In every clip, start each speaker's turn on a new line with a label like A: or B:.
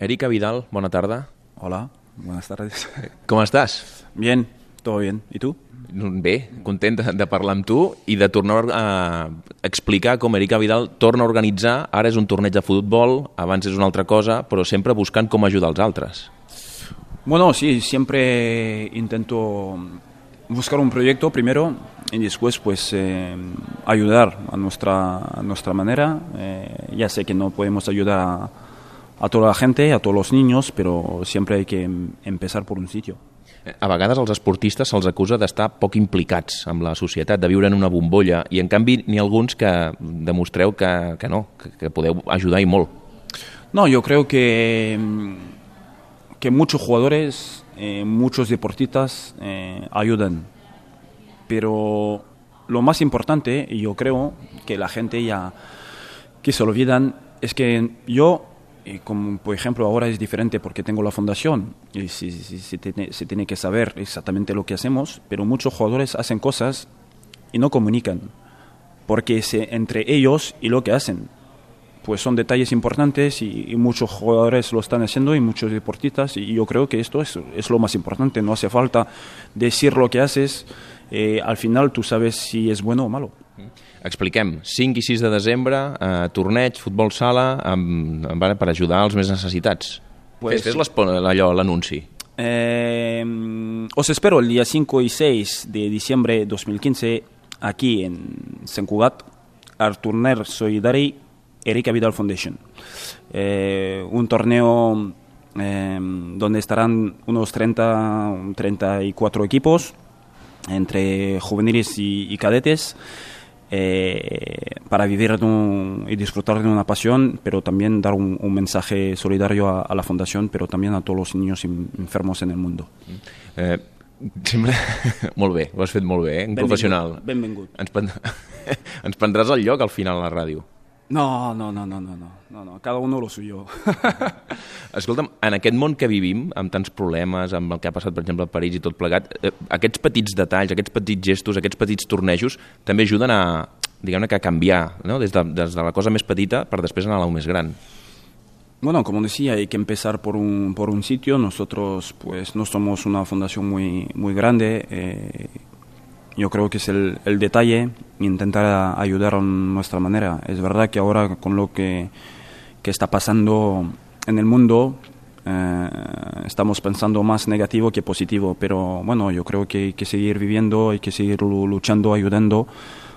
A: Erika Vidal, bona tarda.
B: Hola, buenas tardes.
A: Com estàs?
B: Bien, todo bien. ¿Y tú?
A: Bé, content de, de parlar amb tu i de tornar a explicar com Erika Vidal torna a organitzar, ara és un torneig de futbol, abans és una altra cosa, però sempre buscant com ajudar els altres.
B: Bueno, sí, siempre intento buscar un proyecto primero y después pues eh, ayudar a nuestra, a nuestra manera. Eh, ya sé que no podemos ayudar a, a toda la gente, a todos los niños, pero siempre hay que em- empezar por un sitio.
A: A vegades als esportistes se'ls acusa d'estar poc implicats amb la societat, de viure en una bombolla, i en canvi n'hi ha alguns que demostreu que, que no, que, que podeu ajudar i molt.
B: No, yo creo que, mm, que muchos jugadores, eh, muchos deportistas eh, ayudan. Pero lo más importante, y yo creo que la gente ya que se olvidan, es que yo, y como por ejemplo ahora es diferente porque tengo la fundación y si- si- si- se, tiene, que saber exactamente lo que hacemos, pero muchos jugadores hacen cosas y no comunican, porque se, entre ellos y lo que hacen. Pues son detalles importantes y, y muchos jugadores lo están haciendo y muchos deportistas y yo creo que esto es, es lo más importante, no hace falta decir lo que haces, eh, al final tú sabes si es bueno o malo.
A: Expliquem, 5 i 6 de desembre, eh, torneig, futbol sala, amb, amb, per ajudar els més necessitats.
B: Pues-
A: Fes, fes allò, l'anunci.
B: Eh, os espero el día 5 y 6 de diciembre de 2015 aquí en Sant Cugat, al torneo Solidari Erika Vidal Foundation. Eh, un torneo eh, donde estarán unos 30, 34 equipos entre juveniles y, y cadetes eh, para vivir un- y disfrutar de una pasión, pero también dar un, un mensaje solidario a, a la fundación, pero también a todos los niños in- enfermos en el mundo.
A: Eh, sembla... molt bé, ho has fet molt bé, eh? Un
B: Benvingut,
A: professional.
B: benvingut.
A: Ens, pen... Ens prendràs el lloc al final a la ràdio.
B: No, no, no, no, no, no, no, no, cada uno lo suyo.
A: Escolta'm, en aquest món que vivim, amb tants problemes, amb el que ha passat, per exemple, a París i tot plegat, eh, aquests petits detalls, aquests petits gestos, aquests petits tornejos, també ajuden a, diguem-ne, que a canviar, no? des, de, des de la cosa més petita per després anar a la més gran.
B: Bueno, como decía, hay que empezar por un, por un sitio. Nosotros, pues, no somos una fundación muy, muy grande. eh, yo creo que es el, el detalle, intentar ayudar a nuestra manera. Es verdad que ahora con lo que, que está pasando en el mundo, eh, estamos pensando más negativo que positivo, pero bueno, yo creo que hay que seguir viviendo, hay que seguir lu- luchando, ayudando,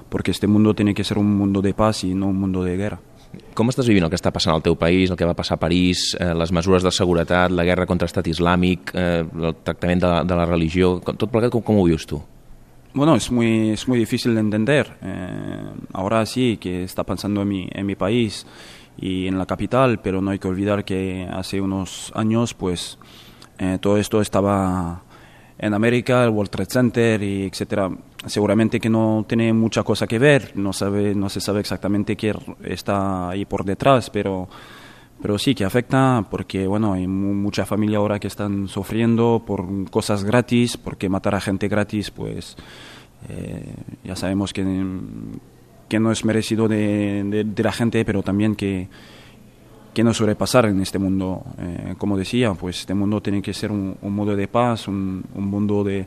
B: porque este mundo tiene que ser un mundo de paz y no un mundo de guerra.
A: Com estàs vivint el que està passant al teu país, el que va passar a París, eh, les mesures de seguretat, la guerra contra l'estat islàmic, eh, el tractament de la, de la religió, tot plegat, com, com ho vius tu?
B: Bueno, es muy, es muy difícil de entender. Eh, ahora sí que está pasando en mi, en mi país y en la capital, pero no hay que olvidar que hace unos años, pues, eh, todo esto estaba en América, el World Trade Center y etcétera. Seguramente que no tiene mucha cosa que ver, no sabe, no se sabe exactamente qué está ahí por detrás, pero pero sí que afecta porque bueno hay mu- mucha familia ahora que están sufriendo por cosas gratis porque matar a gente gratis pues eh, ya sabemos que, que no es merecido de, de- la gente pero también que que no suele pasar en este mundo. Eh, como decía pues este mundo tiene que ser un, un mundo de paz un, un mundo de,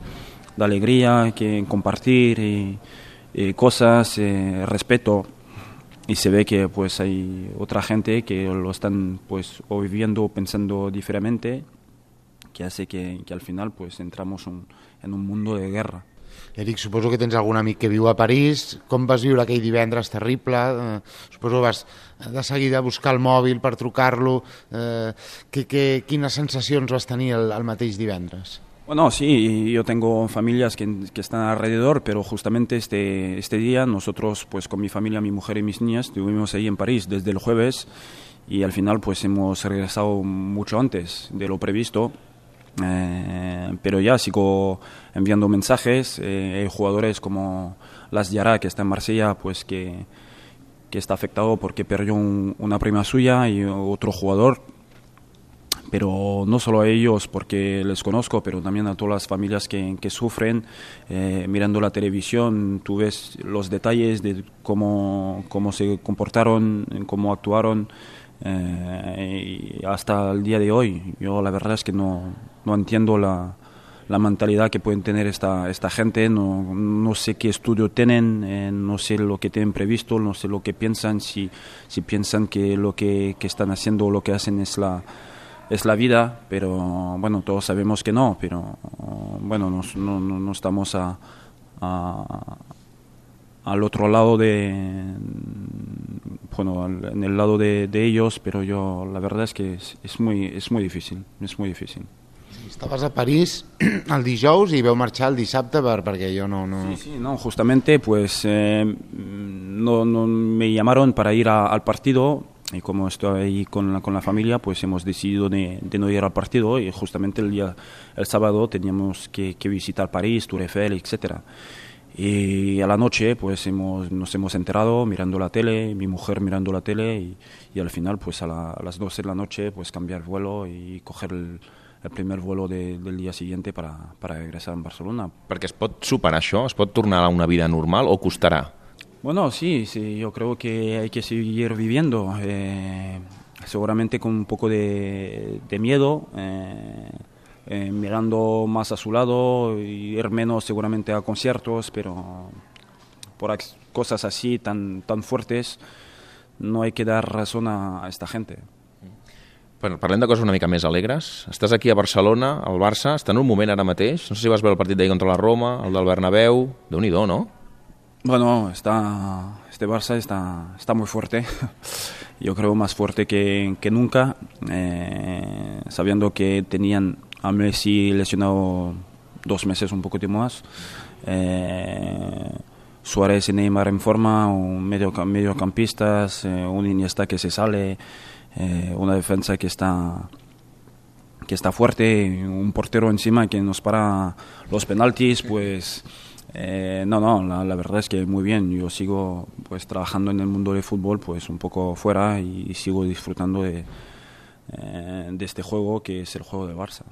B: alegría que compartir y cosas eh, respeto y se ve que pues hay otra gente que lo están pues o viviendo o pensando diferente que hace que, que al final pues entramos un- en un mundo de guerra.
C: Eric, suposo que tens algun amic que viu a París. Com vas viure aquell divendres terrible? Eh, suposo que vas de seguida buscar el mòbil per trucar-lo. Eh, que, que, quines sensacions vas tenir el, el mateix divendres?
B: Bueno, sí, yo tengo familias que, que están alrededor, pero justamente este, este día nosotros, pues con mi familia, mi mujer y mis niñas, estuvimos ahí en París desde el jueves y al final pues hemos regresado mucho antes de lo previsto. Eh, pero ya sigo enviando mensajes. eh, hay jugadores como Las Yara, que está en Marsella, pues que, que está afectado porque perdió un- una prima suya y otro jugador pero no solo a ellos porque les conozco, pero también a todas las familias que, sufren. Eh, mirando la televisión, tú ves los detalles de cómo, cómo se comportaron, cómo actuaron. Eh, y hasta el día de hoy, yo la verdad es que no, no entiendo la, la mentalidad que pueden tener esta, esta gente, no, no sé qué estudio tienen, eh, no sé lo que tienen previsto, no sé lo que piensan, si, si piensan que lo que, que están haciendo o lo que hacen es la, es la vida, pero bueno, todos sabemos que no, pero bueno, no, no, no estamos a, a, al otro lado de, bueno, en el lado de, de, ellos, pero yo la verdad es que es, es, muy, es muy difícil, es muy difícil.
C: Estaves a París el dijous i veu marxar el dissabte per, perquè jo no... no...
B: Sí, sí, no, justamente pues eh, no, no, me llamaron para ir a, al partido y como estoy ahí con la, con la familia, pues hemos decidido de, de, no ir al partido y justamente el día, el sábado teníamos que, que visitar París, Tour Eiffel, etcétera. Y a la noche pues hemos, nos hemos enterado mirando la tele, mi mujer mirando la tele y, y al final pues a, la, a, las 12 de la noche pues cambiar vuelo y coger el, el primer vuelo de, del dia siguiente para, para regresar a Barcelona.
A: Perquè es pot superar això? Es pot tornar a una vida normal o costarà?
B: Bueno, sí, sí, yo creo que hay que seguir viviendo, eh, seguramente con un poco de, de miedo, eh, eh, mirando más a su lado, y ir menos seguramente a conciertos, pero por cosas así tan, tan fuertes no hay que dar razón a, esta gente.
A: Bueno, parlem de coses una mica més alegres. Estàs aquí a Barcelona, al Barça, està en un moment ara mateix. No sé si vas veure el partit d'ahir contra la Roma, el del Bernabéu. déu nhi ¿no?
B: Bueno, está, este Barça está, está muy fuerte. Yo creo más fuerte que, que nunca, eh, sabiendo que tenían a Messi lesionado dos meses, un poquito más. Eh, Suárez y Neymar en forma, un medio, mediocampistas, eh, un Iniesta que se sale. eh, una defensa que está que está fuerte, un portero encima que nos para los penaltis, pues eh, no, no, la, la, verdad es que muy bien. Yo sigo pues trabajando en el mundo del fútbol, pues un poco fuera y, y sigo disfrutando de, eh, de este juego que es el juego de Barça.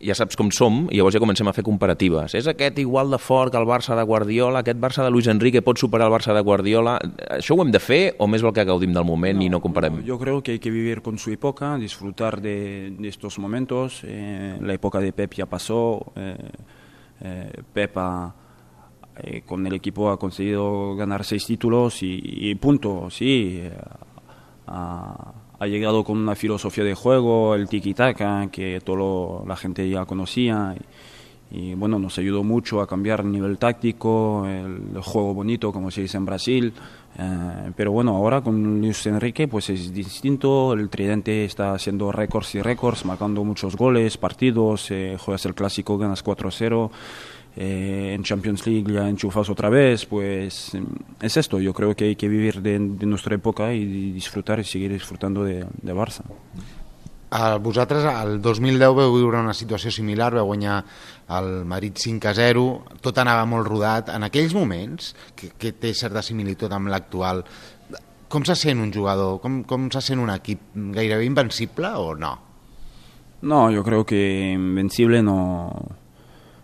A: ja saps com som i llavors ja comencem a fer comparatives. És aquest igual de fort que el Barça de Guardiola, aquest Barça de Luis Enrique pot superar el Barça de Guardiola? Això ho hem de fer o més val que gaudim del moment no, i no comparem?
B: No, yo creo que hay que vivir con su época, disfrutar de, de estos momentos. Eh, la época de Pep ya pasó. Eh, eh, Pep ha, eh, con el equipo ha conseguido ganar seis títulos y, y punto, sí. Ha, llegado con una filosofía de juego, el tiki-taka, que toda la gente ya conocía. Y, bueno, nos ayudó mucho a cambiar el nivel táctico, el, el juego bonito, como se dice en Brasil. Eh, pero bueno, ahora con Luis Enrique pues es distinto. El Tridente está haciendo récords y récords, marcando muchos goles, partidos. Eh, juegas el clásico, ganas 4-0 eh, en Champions League ya enchufas otra vez, pues es esto. Yo creo que hay que vivir de, de nuestra época y disfrutar y seguir disfrutando de, de Barça.
C: A vosaltres, el 2010 veu viure una situació similar, veu guanyar el Madrid 5 a 0, tot anava molt rodat. En aquells moments, que, que té certa similitud amb l'actual, com se sent un jugador? Com, com se sent un equip? Gairebé invencible o no?
B: No, yo creo que invencible no,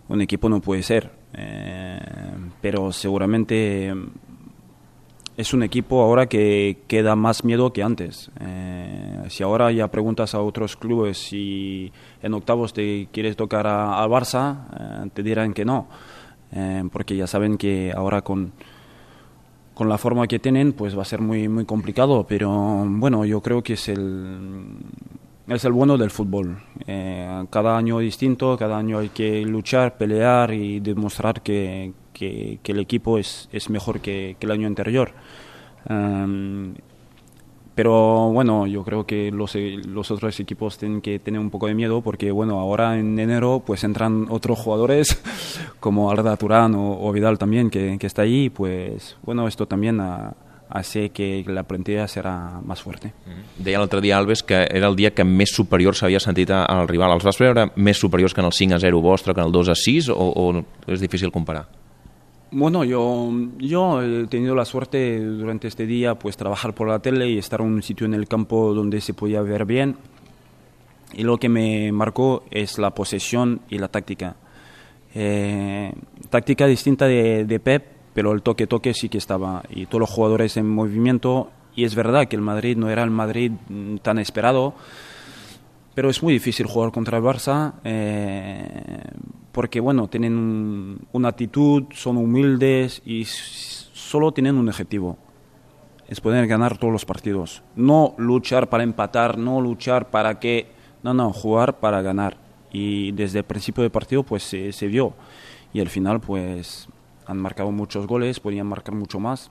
B: un equipo no puede ser, eh, pero seguramente es un equipo ahora que, que da más miedo que antes. Eh, si ahora ya preguntas a otros clubes si en octavos te quieres tocar a, a Barça, eh, te dirán que no, porque ya saben que ahora con, con la forma que tienen pues va a ser muy, muy complicado, pero bueno, yo creo que es el es el bueno del fútbol. Eh, cada año distinto, cada año hay que luchar, pelear y demostrar que, que, el equipo es, es mejor que, el año anterior. Um, pero bueno, yo creo que los, los, otros equipos tienen que tener un poco de miedo porque bueno, ahora en enero pues entran otros jugadores como Arda Turán o, Vidal también que, que, está ahí, pues bueno, esto también ha, hace que la plantilla serà més fuerte. Mm
A: -hmm. Deia l'altre dia Alves que era el dia que més superior s'havia sentit al rival. Els vas veure més superiors que en el 5 a 0 vostre, que en el 2 a 6, o, o és difícil comparar?
B: Bueno, yo, yo he tenido la suerte durante este día pues trabajar por la tele y estar en un sitio en el campo donde se podía ver bien. Y lo que me marcó es la posesión y la táctica. Eh, táctica distinta de, de Pep, pero el toque-toque sí que estaba y todos los jugadores en movimiento y es verdad que el Madrid no era el Madrid mm, tan esperado, pero es muy difícil jugar contra el Barça eh, porque, bueno, tienen una actitud, son humildes y solo tienen un objetivo, es poder ganar todos los partidos. No luchar para empatar, no luchar para que... No, no, jugar para ganar. Y desde el principio del partido pues se, se vio. Y al final pues han marcado muchos goles, podían marcar mucho más.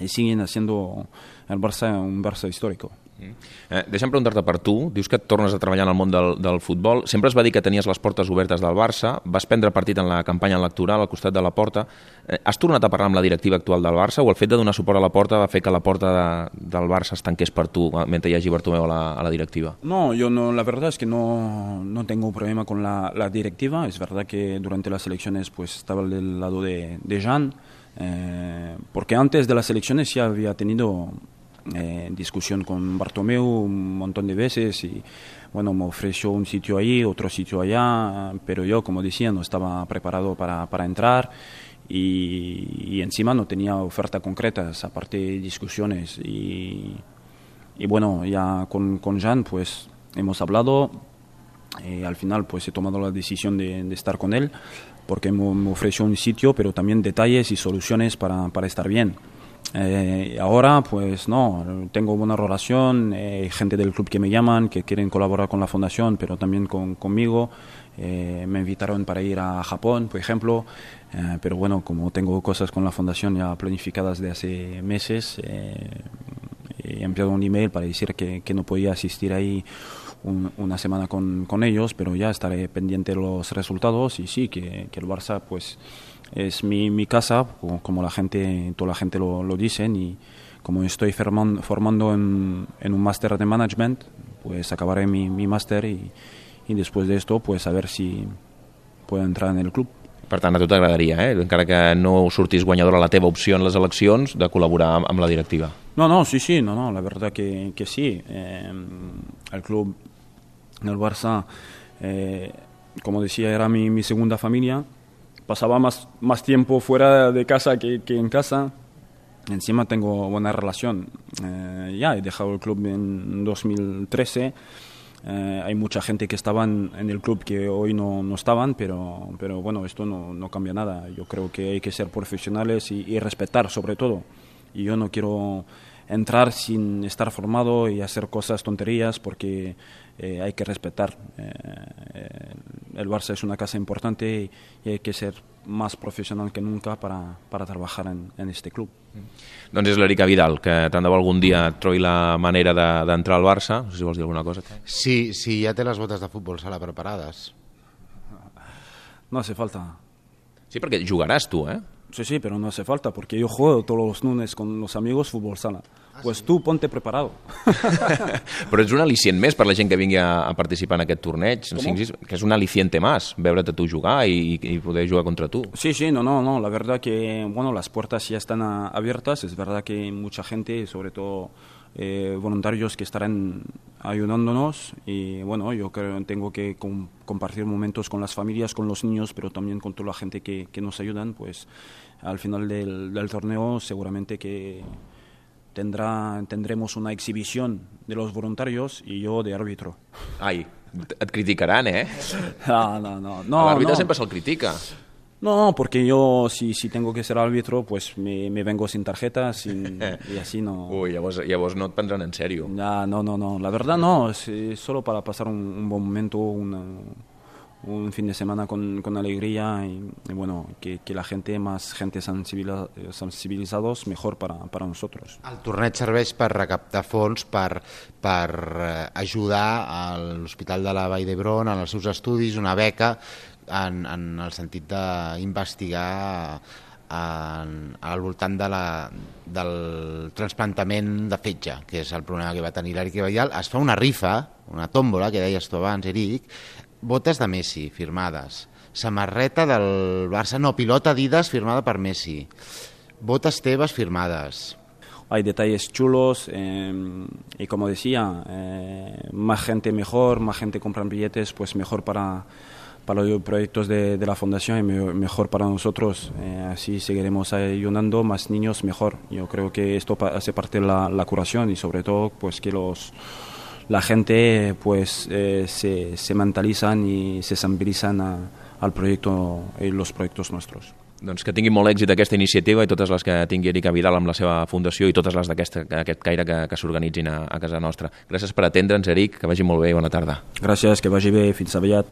B: Y siguen haciendo el Barça un Barça histórico.
A: Eh, deixa'm preguntar-te per tu. Dius que et tornes a treballar en el món del, del futbol. Sempre es va dir que tenies les portes obertes del Barça. Vas prendre partit en la campanya electoral al costat de la porta. Eh, has tornat a parlar amb la directiva actual del Barça o el fet de donar suport a la porta va fer que la porta de, del Barça es tanqués per tu eh, mentre hi hagi Bartomeu a la, a la directiva?
B: No, yo no, la verdad es que no, no tengo un problema con la, la directiva. Es verdad que durante las elecciones pues estaba del lado de, de Jean, eh, porque antes de las elecciones ya había tenido eh, discusión con Bartomeu un montón de veces y bueno, me ofreció un sitio ahí, otro sitio allá, pero yo, como decía, no estaba preparado para, para entrar y, y, encima no tenía oferta concretas, aparte de discusiones y, y bueno, ya con, con Jean pues hemos hablado y al final pues he tomado la decisión de, de estar con él porque me, me, ofreció un sitio, pero también detalles y soluciones para, para estar bien. Eh, ahora, pues no, tengo buena relación, eh, gente del club que me llaman, que quieren colaborar con la fundación, pero también con, conmigo. Eh, me invitaron para ir a Japón, por ejemplo, eh, pero bueno, como tengo cosas con la fundación ya planificadas de hace meses, eh, he enviado un email para decir que, no podía asistir ahí un, una semana con, con, ellos, pero ya estaré pendiente de los resultados y sí, que el Barça pues es mi, mi, casa, como la gente, toda la gente lo, lo dice, y como estoy formando, formando en, en un máster de management, pues acabaré mi, mi máster y, y después de esto, pues a ver si puedo entrar en el club.
A: Per tant, a tu t'agradaria, eh? encara que no sortís guanyadora la teva opció en les eleccions, de col·laborar amb, amb la directiva.
B: No, no, sí, sí, no, no, la verdad que, que sí. Eh, el club, el Barça, eh, como decía, era mi, mi segunda familia. Pasaba más, más tiempo fuera de casa que, que en casa. Encima tengo buena relación. Eh, ya he dejado el club en 2013. Eh, hay mucha gente que estaban en el club que hoy no, no estaban, pero, pero bueno, esto no, no, cambia nada. Yo creo que hay que ser profesionales y, y, respetar sobre todo. Y yo no quiero entrar sin estar formado y hacer cosas tonterías porque eh, hay que respetar. Eh, el Barça es una casa importante y, y, hay que ser más profesional que nunca para, para trabajar en, en este club.
A: Doncs és l'Erica Vidal, que tant de bo algun dia trobi la manera d'entrar de, al Barça. No sé si vols dir alguna cosa.
C: Sí, sí, ja té les botes de futbol sala preparades.
B: No hace falta.
A: Sí, perquè jugaràs tu, eh?
B: Sí, sí, pero no hace falta, porque yo juego todos los lunes con los amigos fútbol sala. Ah, pues sí? tú ponte preparado.
A: però és un al·licient més per la gent que vingui a, a participar en aquest torneig, ¿Cómo? que és un al·liciente más, veure't a tu jugar y, y poder jugar contra tu.
B: Sí, sí, no, no, no, la verdad que, bueno, las puertas ya están abiertas, es verdad que mucha gente, sobre todo eh, voluntarios que estarán ayudándonos y bueno, yo creo que tengo que com compartir momentos con las familias, con los niños, pero también con toda la gente que, que nos ayudan, pues al final del, del, torneo seguramente que tendrá, tendremos una exhibición de los voluntarios y yo de árbitro.
A: Ai, et criticaran, eh?
B: No, no, no. no
A: L'àrbitre
B: no.
A: sempre se'l critica.
B: No, porque yo si, si tengo que ser árbitro, pues me, me vengo sin tarjetas y, y, así no...
A: Uy, llavors, llavors no et prendran en serio.
B: Ya, no, no, no. La verdad no, es, es solo para pasar un, un buen momento, una, un fin de semana con, con alegría y, y, bueno, que, que, la gente, más gente sensibiliza, sensibilizados, mejor para, para nosotros.
C: El torneig serveix per recaptar fons per, per ajudar a l'Hospital de la Vall d'Hebron en els seus estudis, una beca en, en el sentit d'investigar en, al voltant de la, del transplantament de fetge, que és el problema que va tenir l'Eric Vallal. Es fa una rifa, una tòmbola, que deies tu abans, Eric, botes de Messi firmades, samarreta del Barça, no, pilota Adidas firmada per Messi, botes teves firmades.
B: Hay detalles chulos eh, y como decía, eh, más gente mejor, más gente compran billetes, pues mejor para para los proyectos de, de la fundación y me- mejor para nosotros. Eh, así seguiremos ayudando más niños mejor. Yo creo que esto hace parte de la, la curación y sobre todo pues que los la gente pues eh, se, se mentalizan y se sensibilizan a- al proyecto y los proyectos nuestros.
D: Doncs que tingui molt èxit aquesta iniciativa i totes les que tingui Erika Vidal amb la seva fundació i totes les d'aquesta- aquest caire que, que s'organitzin a, a casa nostra. Gràcies per atendre'ns, Eric, que vagi molt bé i bona tarda.
B: Gràcies, que vagi bé, fins aviat.